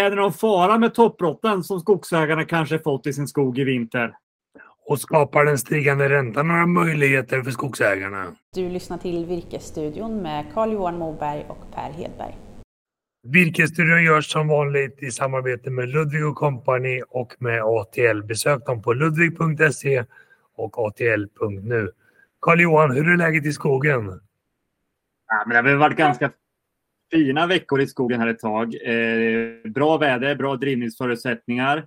är det någon fara med toppbrotten som skogsägarna kanske fått i sin skog i vinter? Och skapar den stigande räntan några möjligheter för skogsägarna? Du lyssnar till Virkesstudion med Carl-Johan Moberg och Per Hedberg. Virkesstudion görs som vanligt i samarbete med Ludvig Company och med ATL. Besök dem på ludvig.se och atl.nu. Carl-Johan, hur är läget i skogen? Ja, men det har varit ganska fina veckor i skogen här ett tag. Eh, bra väder, bra drivningsförutsättningar.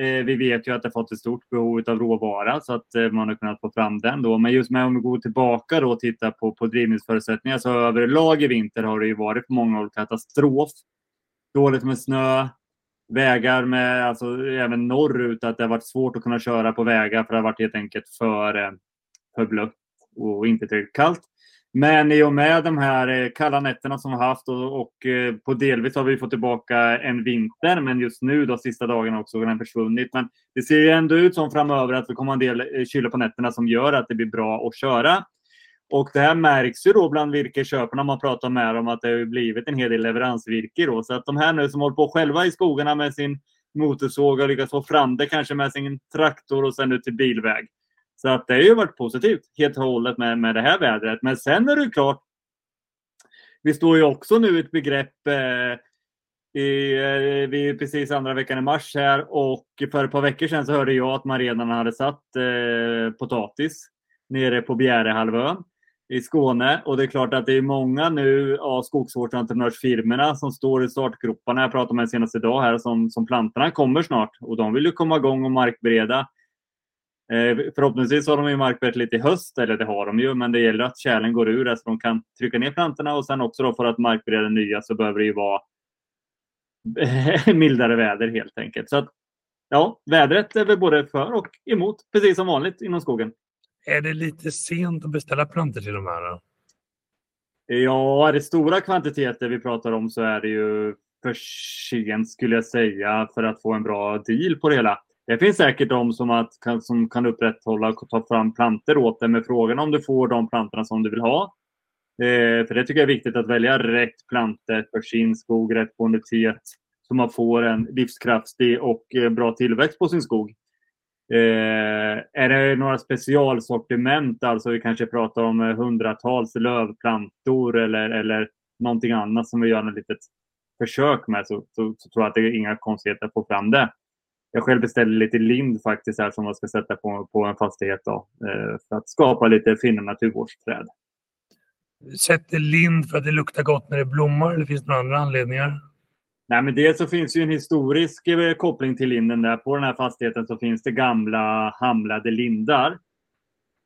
Eh, vi vet ju att det fått ett stort behov av råvara så att eh, man har kunnat få fram den då. Men just med om vi går tillbaka då och tittar på, på drivningsförutsättningar så överlag i vinter har det ju varit på många håll katastrof. Dåligt med snö, vägar med, alltså även norrut, att det har varit svårt att kunna köra på vägar för det har varit helt enkelt för, eh, för blött och inte tillräckligt kallt. Men i och med de här eh, kalla nätterna som vi har haft och, och eh, på delvis har vi fått tillbaka en vinter, men just nu de sista dagarna också har den försvunnit. Men det ser ju ändå ut som framöver att det kommer en del eh, kyla på nätterna som gör att det blir bra att köra. Och det här märks ju då bland virkesköparna man pratar med om att det har blivit en hel del leveransvirke då. Så att de här nu som håller på själva i skogarna med sin motorsåg och lyckas få fram det kanske med sin traktor och sen ut till bilväg. Så att det har ju varit positivt helt och hållet med, med det här vädret. Men sen är det klart. Vi står ju också nu i ett begrepp eh, i, eh, vi är precis andra veckan i mars här och för ett par veckor sedan så hörde jag att man redan hade satt eh, potatis nere på Bjärehalvön i Skåne. Och det är klart att det är många nu av skogsvårdsentreprenörsfirmorna som står i startgroparna. Jag pratade med senast idag här som, som plantorna kommer snart och de vill ju komma igång och markbereda förhoppningsvis har de ju markberett lite i höst, eller det har de ju, men det gäller att kärlen går ur så de kan trycka ner plantorna och sen också då för att markbereda nya så behöver det ju vara mildare väder helt enkelt. Så att, ja, vädret är väl både för och emot, precis som vanligt inom skogen. Är det lite sent att beställa plantor till de här? Då? Ja, är det stora kvantiteter vi pratar om så är det ju för sent skulle jag säga för att få en bra deal på det hela. Det finns säkert de som, att, kan, som kan upprätthålla och ta fram planter åt dig med frågan om du får de plantorna som du vill ha. Eh, för det tycker jag är viktigt att välja rätt planter för sin skog, rätt bonitet så man får en livskraftig och eh, bra tillväxt på sin skog. Eh, är det några specialsortiment, alltså vi kanske pratar om eh, hundratals lövplantor eller, eller någonting annat som vi gör ett litet försök med så, så, så tror jag att det är inga konstigheter att få fram det jag själv beställde lite lind faktiskt här som man ska sätta på, på en fastighet då, eh, för att skapa lite fina naturvårdsträd. Sätter lind för att det luktar gott när det blommar eller finns det några andra anledningar? Nej, men dels så finns ju en historisk eh, koppling till linden där. På den här fastigheten så finns det gamla hamlade lindar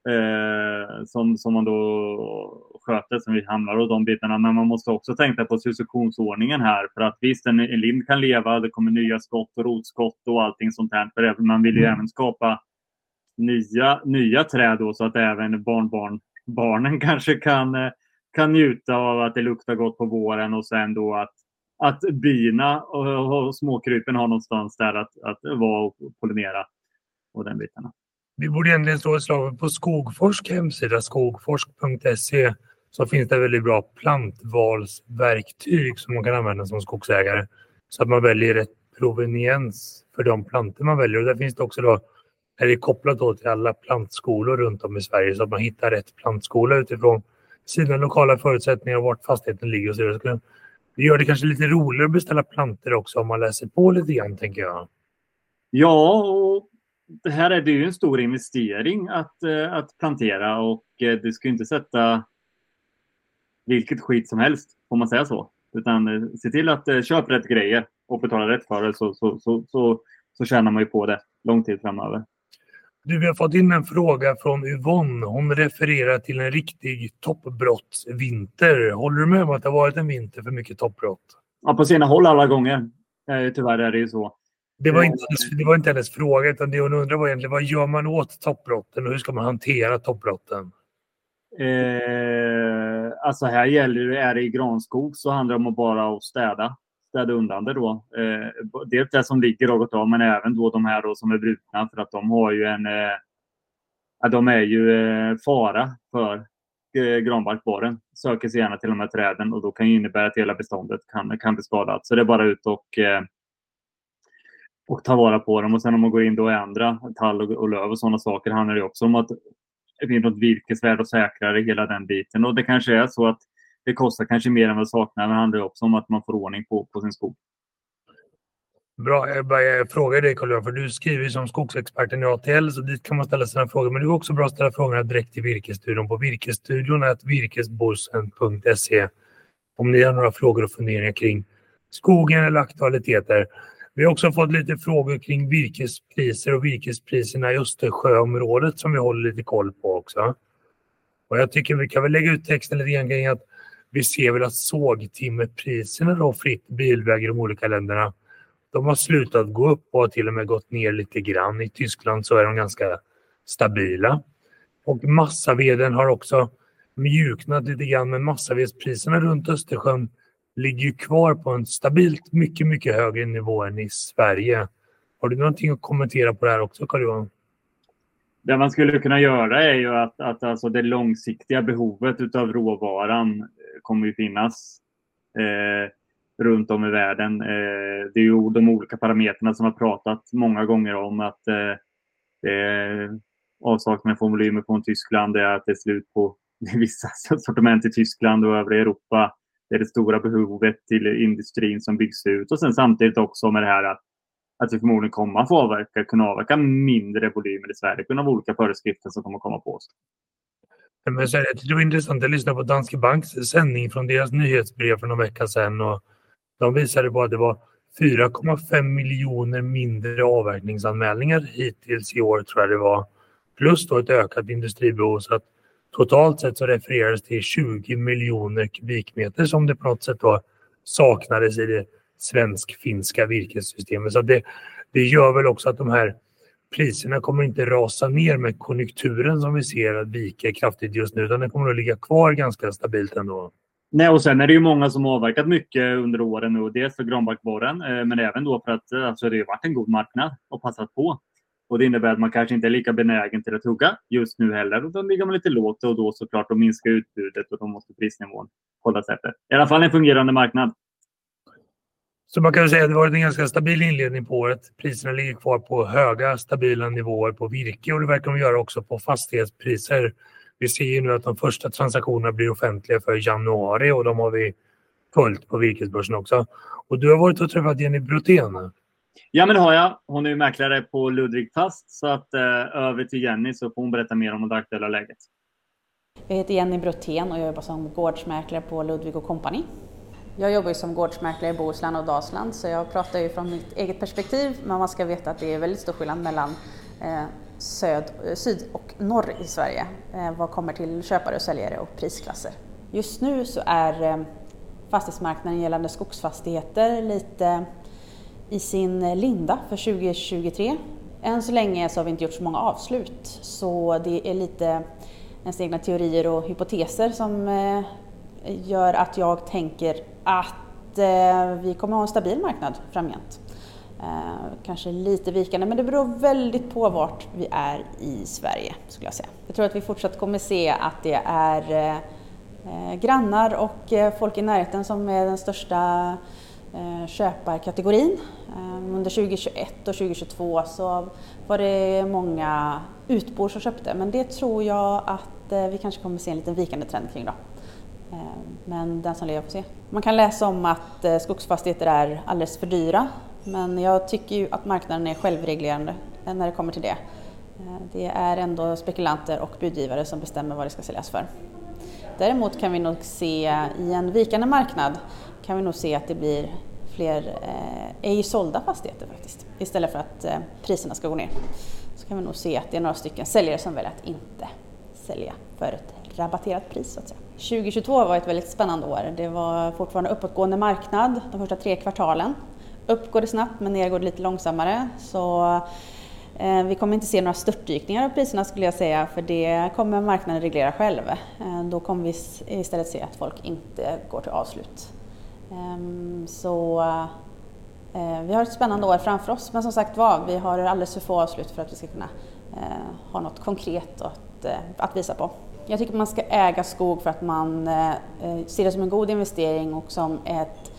eh, som, som man då sköter som vi hamnar och de bitarna. Men man måste också tänka på successionsordningen här för att visst en, lind kan leva, det kommer nya skott och rotskott och allting sånt här. För man vill ju mm. även skapa nya, nya träd då så att även barnbarn, barnen kanske kan, eh, kan njuta av att det luktar gott på våren och sen då att att bina och, och småkrypen har någonstans där att, att vara och pollinera och den bitarna. Vi borde egentligen slå ett slag på Skogforsk hemsida, skogforsk.se, så finns det väldigt bra plantvalsverktyg som man kan använda som skogsägare. Så att man väljer rätt proveniens för de plantor man väljer. Och där finns det också då, är det kopplat då till alla plantskolor runt om i Sverige så att man hittar rätt plantskola utifrån sina lokala förutsättningar och vart fastigheten ligger och så vidare. Det gör det kanske lite roligare att beställa plantor också om man läser på lite grann, tänker jag. Ja, och det här är det ju en stor investering att, eh, att plantera och eh, du ska inte sätta vilket skit som helst, får man säga så. Utan eh, se till att köpa rätt grejer och betala rätt för det så, så, så, så, så tjänar man ju på det lång tid framöver. Du, vi har fått in en fråga från Yvonne. Hon refererar till en riktig toppbrottsvinter. Håller du med om att det har varit en vinter för mycket toppbrott? Ja, på sina håll alla gånger. Tyvärr är det ju så. Det var, inte, det var inte hennes fråga, utan det hon undrade var egentligen vad gör man åt toppbrotten och hur ska man hantera toppbrotten? Eh, alltså här gäller det, är det i granskog så handlar det om att bara att städa, städa undan det då. Eh, dels det som ligger något av, men även då de här då som är brutna för att de har ju en, eh, de är ju eh, fara för eh, granbarkborren. Söker sig gärna till de här träden och då kan det innebära att hela beståndet kan, kan bli skadat. Så det är bara ut och eh, och ta vara på dem. Och sen om man går in då i andra, tall och, och löv och sådana saker, handlar det också om att något virkesvärde och säkrare hela den biten. Och det kanske är så att det kostar kanske mer än vad saknar, men det handlar också om att man får ordning på, på sin skog. Bra, jag bara eh, frågar dig Carl för du skriver som skogsexperten i ATL så dit kan man ställa sina frågor. Men det är också bra att ställa frågorna direkt till Virkesstudion på virkesstudion virkesborsen.se om ni har några frågor och funderingar kring skogen eller aktualiteter. Vi har också fått lite frågor kring virkespriser och virkespriserna i Östersjöområdet som vi håller lite koll på också. Och jag tycker vi kan väl lägga ut texten lite grann kring att vi ser väl att sågtimmerpriserna då fritt bilväg i de olika länderna de har slutat gå upp och har till och med gått ner lite grann. I Tyskland så är de ganska stabila. Och massaveden har också mjuknat lite grann men massavedspriserna runt Östersjön ligger ju kvar på en stabilt mycket, mycket högre nivå än i Sverige. Har du någonting att kommentera på det här också, Carl-Johan? Det man skulle kunna göra är ju att, att alltså det långsiktiga behovet av råvaran eh, kommer ju finnas. Eh, runt om i världen. Eh, det är ju de olika parametrarna som har pratat många gånger om att eh, eh det är avsaknad av volymer från Tyskland, det är att det är slut på vissa sortiment i Tyskland och övriga Europa. Det är det stora behovet till industrin som byggs ut och sen samtidigt också med det här att, att vi förmodligen kommer att få avverka, kunna avverka mindre volymer i Sverige på grund av olika föreskrifter som kommer att komma på oss. Men så är det, det var intressant att lyssna på Danske Banks sändning från deras nyhetsbrev för någon vecka sedan. Och de visade på att det var 4,5 miljoner mindre avverkningsanmälningar hittills i år tror jag det var. Plus då ett ökat industribehov. Så att totalt sett så refererades till 20 miljoner kubikmeter som det på något sätt då saknades i det svensk-finska virkessystemet. Så det, det gör väl också att de här priserna kommer inte rasa ner med konjunkturen som vi ser att vika kraftigt just nu utan den kommer att ligga kvar ganska stabilt ändå. Nej, och sen är det ju många som har avverkat mycket under åren nu. Dels för granbarkborren, eh, men även då för att eh, alltså, det har varit en god marknad och passat på. Och det innebär att man kanske inte är lika benägen till att hugga just nu heller. Och då ligger man lite lågt och då såklart då minskar utbudet och då måste prisnivån hållas efter. I alla fall en fungerande marknad. Så man kan säga att det varit en ganska stabil inledning på året. Priserna ligger kvar på höga stabila nivåer på virke och det verkar de göra också på fastighetspriser. Vi ser ju nu att de första transaktionerna blir offentliga för januari och de har vi följt på virkesbörsen också. Och du har varit och träffat Jenny Brotén. Ja, men det har jag. Hon är ju mäklare på Ludvig Fast. Så att, eh, över till Jenny så får hon berätta mer om det aktuella läget. Jag heter Jenny Brotén och jag jobbar som gårdsmäklare på Ludvig Company. Jag jobbar ju som gårdsmäklare i Bohuslän och Dalsland så jag pratar ju från mitt eget perspektiv men man ska veta att det är väldigt stor skillnad mellan eh, söd, eh, syd och norr i Sverige eh, vad kommer till köpare och säljare och prisklasser. Just nu så är eh, fastighetsmarknaden gällande skogsfastigheter lite i sin linda för 2023. Än så länge så har vi inte gjort så många avslut så det är lite ens egna teorier och hypoteser som eh, gör att jag tänker att eh, vi kommer att ha en stabil marknad framgent. Eh, kanske lite vikande, men det beror väldigt på vart vi är i Sverige skulle jag säga. Jag tror att vi fortsatt kommer se att det är grannar och folk i närheten som är den största Eh, köparkategorin. Ehm, under 2021 och 2022 så var det många utbor som köpte, men det tror jag att eh, vi kanske kommer se en liten vikande trend kring då. Ehm, men den som lever får se. Man kan läsa om att eh, skogsfastigheter är alldeles för dyra men jag tycker ju att marknaden är självreglerande när det kommer till det. Ehm, det är ändå spekulanter och budgivare som bestämmer vad det ska säljas för. Däremot kan vi nog se i en vikande marknad kan vi nog se att det blir fler eh, ej sålda fastigheter faktiskt. Istället för att eh, priserna ska gå ner. Så kan vi nog se att det är några stycken säljare som väljer att inte sälja för ett rabatterat pris. Så att säga. 2022 var ett väldigt spännande år. Det var fortfarande uppåtgående marknad de första tre kvartalen. Upp går det snabbt men ner går det lite långsammare. Så eh, vi kommer inte se några störtdykningar av priserna skulle jag säga för det kommer marknaden reglera själv. Eh, då kommer vi istället se att folk inte går till avslut. Ehm, så eh, vi har ett spännande år framför oss men som sagt var, vi har alldeles för få avslut för att vi ska kunna eh, ha något konkret att, eh, att visa på. Jag tycker man ska äga skog för att man ser det som en god investering och som ett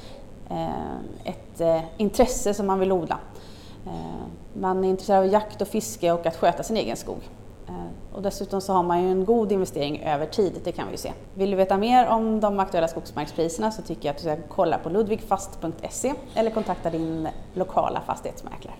ett intresse som man vill odla. Man är intresserad av jakt och fiske och att sköta sin egen skog. Och dessutom så har man ju en god investering över tid, det kan vi ju se. Vill du veta mer om de aktuella skogsmarkspriserna så tycker jag att du ska kolla på ludvigfast.se eller kontakta din lokala fastighetsmäklare.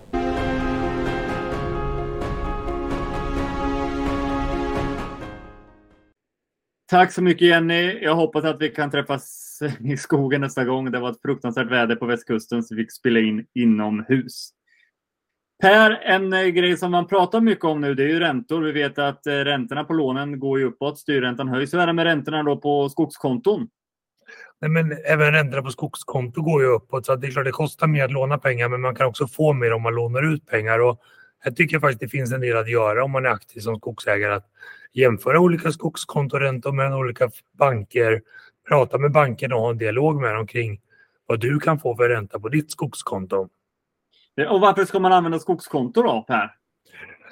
Tack så mycket Jenny. Jag hoppas att vi kan träffas i skogen nästa gång. Det var ett fruktansvärt väder på västkusten så vi fick spela in inomhus. Per, en eh, grej som man pratar mycket om nu det är ju räntor. Vi vet att eh, räntorna på lånen går ju uppåt, styrräntan höjs. Hur är det med räntorna då på skogskonton? Nej, men även räntorna på skogskonto går ju uppåt så det är klart det kostar mer att låna pengar men man kan också få mer om man lånar ut pengar. Och här tycker jag faktiskt det finns en del att göra om man är aktiv som skogsägare. Att jämföra olika skogskontoräntor med olika banker, prata med bankerna och ha en dialog med dem kring vad du kan få för ränta på ditt skogskonto. Eh, och varför ska man använda skogskonto då, Per?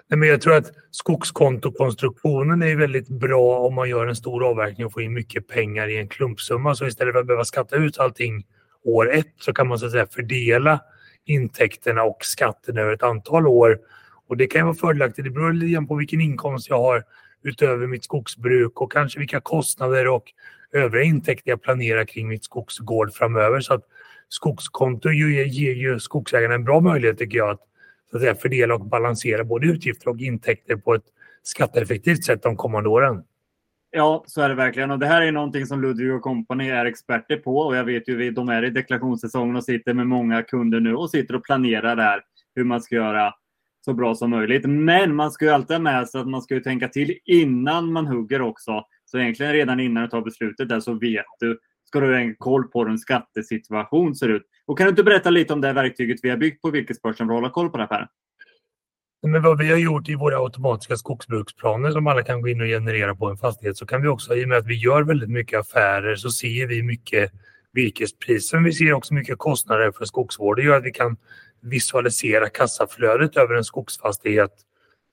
Nej, men jag tror att skogskontokonstruktionen är väldigt bra om man gör en stor avverkning och får in mycket pengar i en klumpsumma. Så istället för att behöva skatta ut allting år ett så kan man så att säga fördela intäkterna och skatten över ett antal år. Och det kan vara fördelaktigt. Det beror lite på vilken inkomst jag har utöver mitt skogsbruk och kanske vilka kostnader och övriga intäkter jag planerar kring mitt skogsgård framöver. Så att skogskonto ger, ger ju skogsägarna en bra möjlighet tycker jag att, så att säga, fördela och balansera både utgifter och intäkter på ett skatteeffektivt sätt de kommande åren. Ja, så är det verkligen. Och det här är någonting som Ludvig och Company är experter på. Och jag vet ju, de är i deklarationssäsongen och sitter med många kunder nu och sitter och planerar där hur man ska göra så bra som möjligt. Men man ska ju alltid ha med sig att man ska ju tänka till innan man hugger också. Så egentligen redan innan du tar beslutet där så vet du ska du ha koll på hur en skattesituation ser ut. Och kan du inte berätta lite om det verktyget vi har byggt på virkesbörsen för att hålla koll på det här? Men vad vi har gjort i våra automatiska skogsbruksplaner som alla kan gå in och generera på en fastighet så kan vi också, i och med att vi gör väldigt mycket affärer, så ser vi mycket virkespriser. Men vi ser också mycket kostnader för skogsvård. Det gör att vi kan visualisera kassaflödet över en skogsfastighet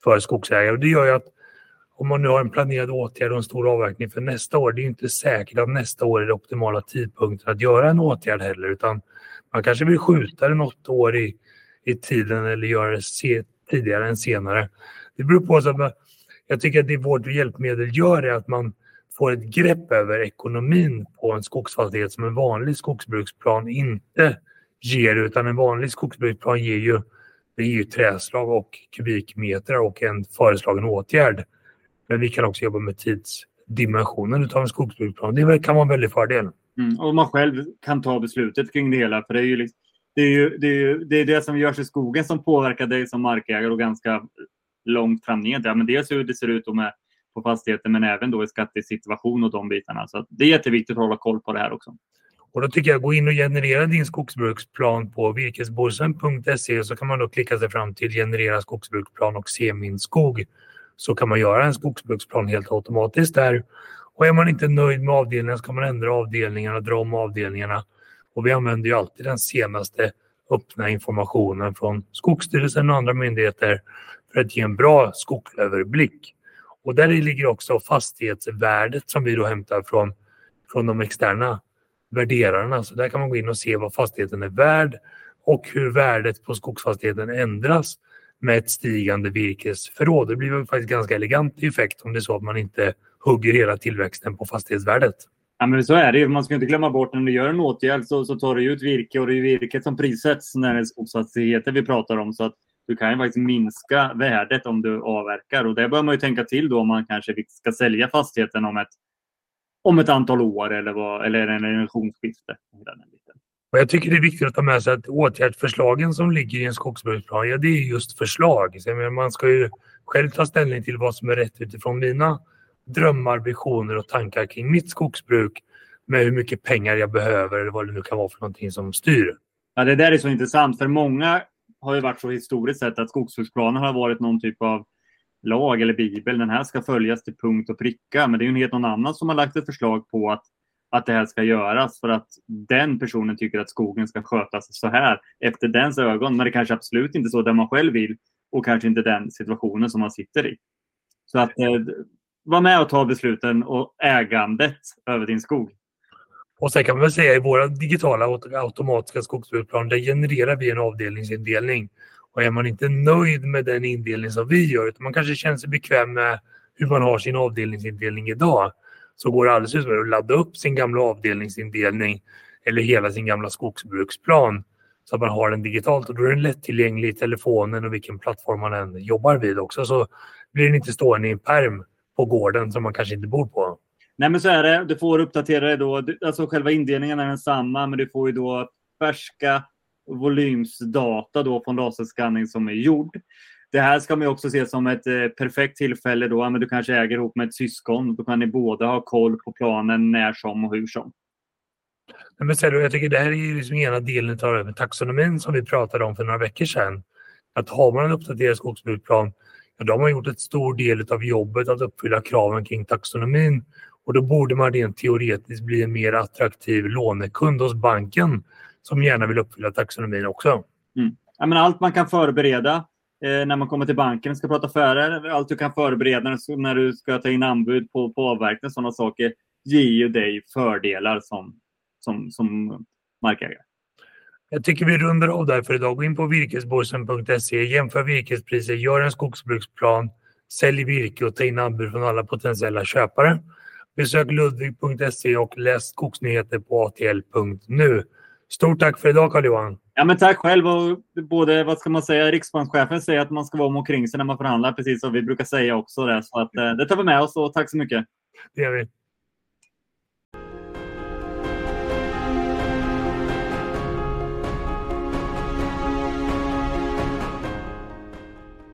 för skogsägare. Och det gör ju att om man nu har en planerad åtgärd och en stor avverkning för nästa år, det är inte säkert att nästa år är det optimala tidpunkten att göra en åtgärd heller, utan man kanske vill skjuta det något år i, i tiden eller göra det se, tidigare än senare. Det beror på, så att jag tycker att det vårt hjälpmedel gör är att man får ett grepp över ekonomin på en skogsfastighet som en vanlig skogsbruksplan inte ger, utan en vanlig skogsbruksplan ger ju, det är ju träslag och kubikmeter och en föreslagen åtgärd. Men vi kan också jobba med tidsdimensionen av en skogsbruksplan. Det kan vara en väldig fördel. Mm, och man själv kan ta beslutet kring det hela. För det är ju, liksom, det, är ju, det, är ju, det, är det som görs i skogen som påverkar dig som markägare och ganska långt fram ner. Ja, men dels hur det ser ut med, på fastigheten men även då i skattesituation och de bitarna. Så det är jätteviktigt att hålla koll på det här också. Och då tycker jag gå in och generera din skogsbruksplan på virkesborsen.se så kan man då klicka sig fram till generera skogsbruksplan och se min skog så kan man göra en skogsbruksplan helt automatiskt där. Och är man inte nöjd med avdelningen så kan man ändra avdelningarna dra om avdelningarna. Och vi använder ju alltid den senaste öppna informationen från Skogsstyrelsen och andra myndigheter för att ge en bra skogsöverblick. Och där ligger också fastighetsvärdet som vi då hämtar från, från de externa värderarna. Så där kan man gå in och se vad fastigheten är värd och hur värdet på skogsfastigheten ändras med ett stigande virkesförråd. Det blir faktiskt ganska elegant effekt om det är så att man inte hugger hela tillväxten på fastighetsvärdet. Ja, men så är det Man ska inte glömma bort när du gör en åtgärd så, så tar du ut virke och det är virket som prissätts när det är skogsfastigheter vi pratar om. Så att du kan ju faktiskt minska värdet om du avverkar och det bör man ju tänka till då om man kanske ska sälja fastigheten om ett, om ett antal år eller, vad, eller en generationsskifte. Och jag tycker det är viktigt att ta med sig att åtgärdsförslagen som ligger i en skogsbruksplan, ja det är just förslag. Så man ska ju själv ta ställning till vad som är rätt utifrån mina drömmar, visioner och tankar kring mitt skogsbruk med hur mycket pengar jag behöver eller vad det nu kan vara för någonting som styr. Ja, det där är så intressant för många har ju varit så historiskt sett att skogsbruksplanen har varit någon typ av lag eller bibel. Den här ska följas till punkt och pricka. Men det är ju en helt någon annan som har lagt ett förslag på att att det här ska göras för att den personen tycker att skogen ska skötas så här efter dens ögon. Men det kanske absolut inte är så där man själv vill och kanske inte den situationen som man sitter i. Så att eh, vara med och ta besluten och ägandet över din skog. Och sen kan man väl säga i våra digitala automatiska skogsbruksplaner, där genererar vi en avdelningsindelning. Och är man inte nöjd med den indelning som vi gör, utan man kanske känner sig bekväm med hur man har sin avdelningsindelning idag, så går det alldeles utmärkt att ladda upp sin gamla avdelningsindelning eller hela sin gamla skogsbruksplan så att man har den digitalt och då är den lättillgänglig i telefonen och vilken plattform man än jobbar vid också. Så blir den inte stående i en perm på gården som man kanske inte bor på. Nej, men så är det. Du får uppdatera det då. Alltså själva indelningen är densamma, men du får ju då färska volymsdata då från laserskanning som är gjord. Det här ska man också se som ett eh, perfekt tillfälle då. Men du kanske äger ihop med ett syskon. Då kan ni båda ha koll på planen när som och hur som. Men så jag tycker det här är liksom ena delen av taxonomin som vi pratade om för några veckor sedan. Att har man en uppdaterad skogsbruksplan, ja, då har man gjort ett stor del av jobbet att uppfylla kraven kring taxonomin. Och då borde man rent teoretiskt bli en mer attraktiv lånekund hos banken som gärna vill uppfylla taxonomin också. Mm. Ja, men allt man kan förbereda Eh, när man kommer till banken och ska prata affärer, allt du kan förbereda när du ska ta in anbud på, på avverkning och sådana saker, ger ju dig fördelar som, som, som markägare. Jag tycker vi rundar av där för idag. Gå in på virkesborsen.se, jämför virkespriser, gör en skogsbruksplan, sälj virke och ta in anbud från alla potentiella köpare. Besök ludvig.se och läs skogsnyheter på atl.nu. Stort tack för idag Carl-Johan. Ja, men tack själv. Och både, vad ska man säga, riksbankschefen säger att man ska vara om omkring sig när man förhandlar, precis som vi brukar säga också. Där. Så att, eh, det tar vi med oss och tack så mycket. Det gör vi.